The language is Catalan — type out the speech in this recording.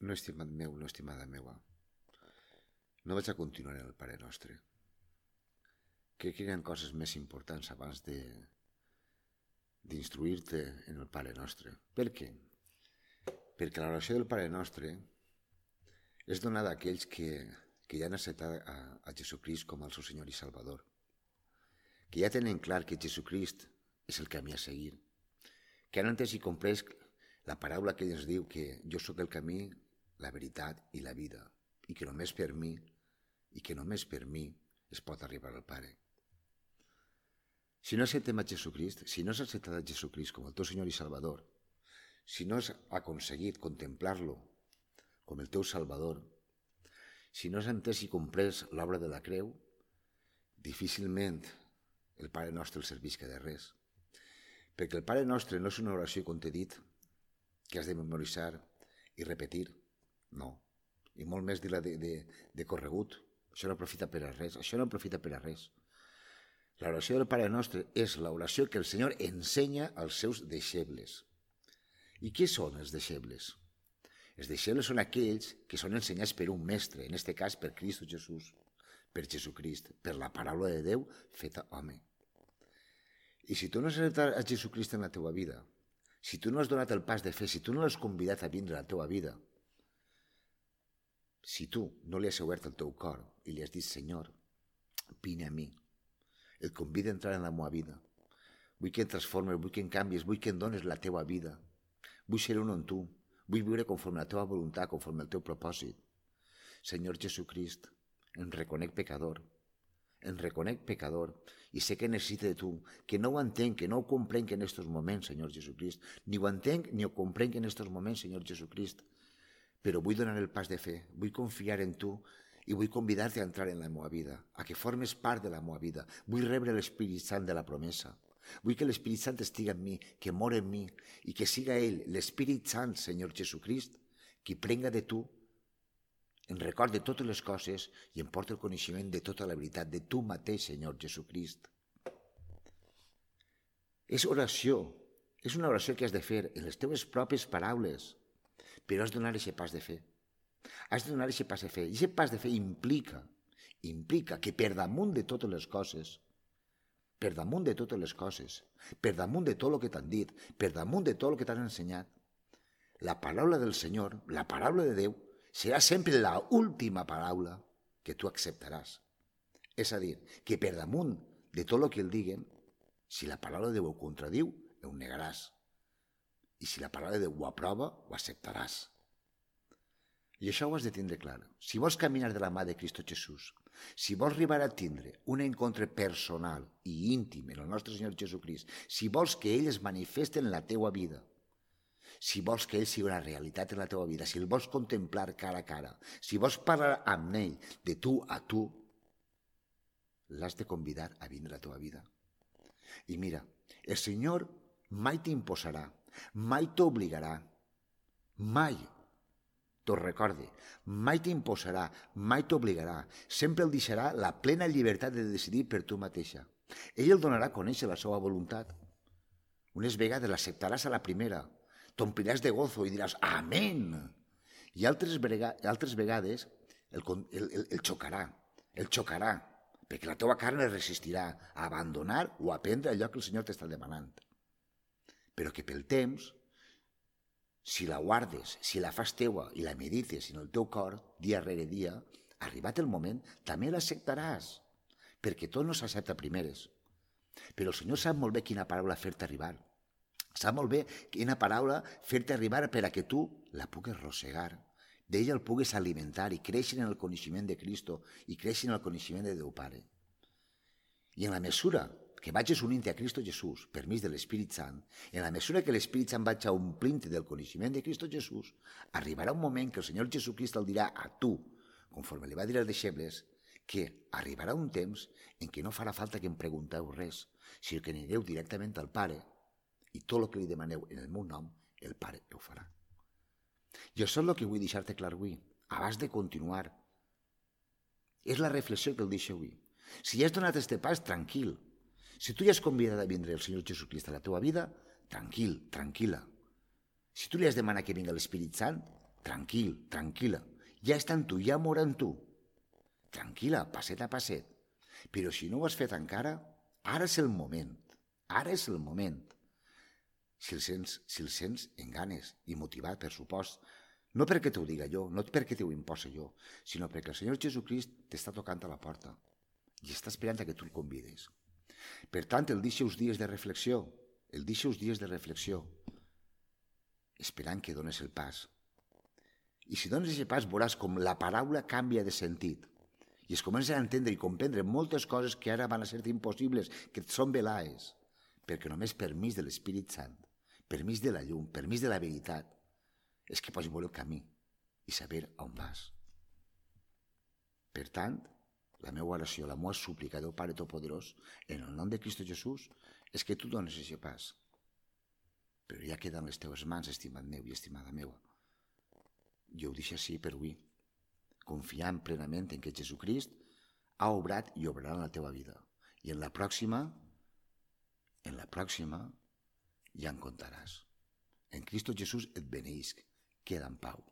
No, estimat meu, no, estimada meua. No vaig a continuar el Pare Nostre. Crec que hi ha coses més importants abans de d'instruir-te en el Pare Nostre. Per què? Perquè l'oració del Pare Nostre és donada a aquells que, que ja han acceptat a, a Jesucrist com el seu Senyor i Salvador, que ja tenen clar que Jesucrist és el camí a seguir, que han entès i comprès la paraula que ens diu que jo sóc el camí, la veritat i la vida, i que només per mi, i que només per mi es pot arribar al Pare. Si no acceptem a Jesucrist, si no has acceptat a Jesucrist com el teu Senyor i Salvador, si no has aconseguit contemplar-lo com el teu Salvador, si no has entès i comprès l'obra de la creu, difícilment el Pare Nostre el servisca de res. Perquè el Pare Nostre no és una oració, com t'he dit, que has de memoritzar i repetir, no. I molt més dir-la de, de, de corregut. Això no aprofita per a res. Això no aprofita per a res. L'oració del Pare Nostre és l'oració que el Senyor ensenya als seus deixebles. I què són els deixebles? Els deixebles són aquells que són ensenyats per un mestre, en aquest cas per Cristo Jesús, per Jesucrist, per la paraula de Déu feta home. I si tu no has acceptat a Jesucrist en la teua vida, si tu no has donat el pas de fer, si tu no l'has convidat a vindre a la teua vida, si tu no li has obert el teu cor i li has dit, Senyor, vine a mi, el convida a entrar en la meva vida, vull que em transformes, vull que em canvies, vull que em dones la teua vida, vull ser un en tu, vull viure conforme a la teva voluntat, conforme al teu propòsit. Senyor Jesucrist, em reconec pecador, em reconec pecador. I sé que necessito de tu, que no ho entenc, que no ho comprenc en aquests moments, Senyor Jesucrist, ni ho entenc ni ho comprenc en aquests moments, Senyor Jesucrist, però vull donar el pas de fer, vull confiar en tu i vull convidar-te a entrar en la meva vida, a que formes part de la meva vida. Vull rebre l'Espírit Sant de la promesa. Vull que l'Espírit Sant estigui en mi, que mor en mi, i que siga ell, l'Espírit Sant, Senyor Jesucrist, qui prenga de tu, en record de totes les coses i em porta el coneixement de tota la veritat, de tu mateix, Senyor Jesucrist. És oració, és una oració que has de fer en les teves pròpies paraules, però has de donar aquest pas de fer. Has de donar aquest pas de fer. I aquest pas de fer implica, implica que per damunt de totes les coses, per damunt de totes les coses, per damunt de tot el que t'han dit, per damunt de tot el que t'han ensenyat, la paraula del Senyor, la paraula de Déu, serà sempre la última paraula que tu acceptaràs. És a dir, que per damunt de tot el que el diguen, si la paraula de Déu ho contradiu, ho negaràs. I si la paraula de Déu ho aprova, ho acceptaràs. I això ho has de tindre clar. Si vols caminar de la mà de Cristo Jesús, si vols arribar a tindre un encontre personal i íntim en el nostre Senyor Jesucrist, si vols que ell es manifesti en la teua vida, si vols que ell sigui una realitat en la teua vida, si el vols contemplar cara a cara, si vols parlar amb ell de tu a tu, l'has de convidar a vindre a la teva vida. I mira, el Senyor mai t'imposarà mai t'obligarà, mai. T'ho recorde, mai t'imposarà, mai t'obligarà, sempre el deixarà la plena llibertat de decidir per tu mateixa. Ell el donarà a conèixer la seva voluntat. Unes vegades l'acceptaràs a la primera, t'ompliràs de gozo i diràs Amén! I altres, brega, altres vegades el, el, el, el xocarà, el xocarà, perquè la teva carn es resistirà a abandonar o a prendre allò que el Senyor t'està demanant però que pel temps, si la guardes, si la fas teua i la medites en el teu cor, dia rere dia, arribat el moment, també l'acceptaràs, perquè tot no s'accepta primeres. Però el Senyor sap molt bé quina paraula fer-te arribar. Sap molt bé quina paraula fer-te arribar per a que tu la pugues rosegar, d'ella el pugues alimentar i créixer en el coneixement de Cristo i créixer en el coneixement de Déu Pare. I en la mesura que vagis unint a Cristo Jesús per mig de l'Espírit Sant, en la mesura que l'Espírit Sant vaig omplint del coneixement de Cristo Jesús, arribarà un moment que el Senyor Jesucrist el dirà a tu, conforme li va dir als deixebles, que arribarà un temps en què no farà falta que em pregunteu res, sinó que anireu directament al Pare i tot el que li demaneu en el meu nom, el Pare ho farà. I això és el que vull deixar-te clar avui, abans de continuar. És la reflexió que el deixo avui. Si ja has donat este pas, tranquil, si tu ja has convidat a vindre el Senyor Jesucrist a la teva vida, tranquil, tranquil·la. Si tu li has demanat que vingui l'Espírit Sant, tranquil, tranquil·la. Ja està en tu, ja mora en tu. Tranquil·la, passet a passet. Però si no ho has fet encara, ara és el moment. Ara és el moment. Si el sents, si el sents en ganes i motivat, per supost, no perquè t'ho diga jo, no perquè t'ho imposa jo, sinó perquè el Senyor Jesucrist t'està tocant a la porta i està esperant que tu el convides. Per tant, el deixa uns dies de reflexió, el deixa uns dies de reflexió, esperant que dones el pas. I si dones aquest pas veuràs com la paraula canvia de sentit i es comença a entendre i comprendre moltes coses que ara van a ser impossibles, que són velaes, perquè només permís de l'Espírit Sant, permís de la llum, permís de la veritat, és que pots veure el camí i saber on vas. Per tant, la meva oració, la meva súplica, Déu Pare Todopoderós, en el nom de Cristo Jesús, és que tu dones aquest pas. Però ja queden les teves mans, estimat meu i estimada meva. Jo ho deixo així per avui, confiant plenament en que Jesucrist ha obrat i obrarà en la teva vida. I en la pròxima, en la pròxima, ja en contaràs. En Cristo Jesús et beneïsc. Queda en pau.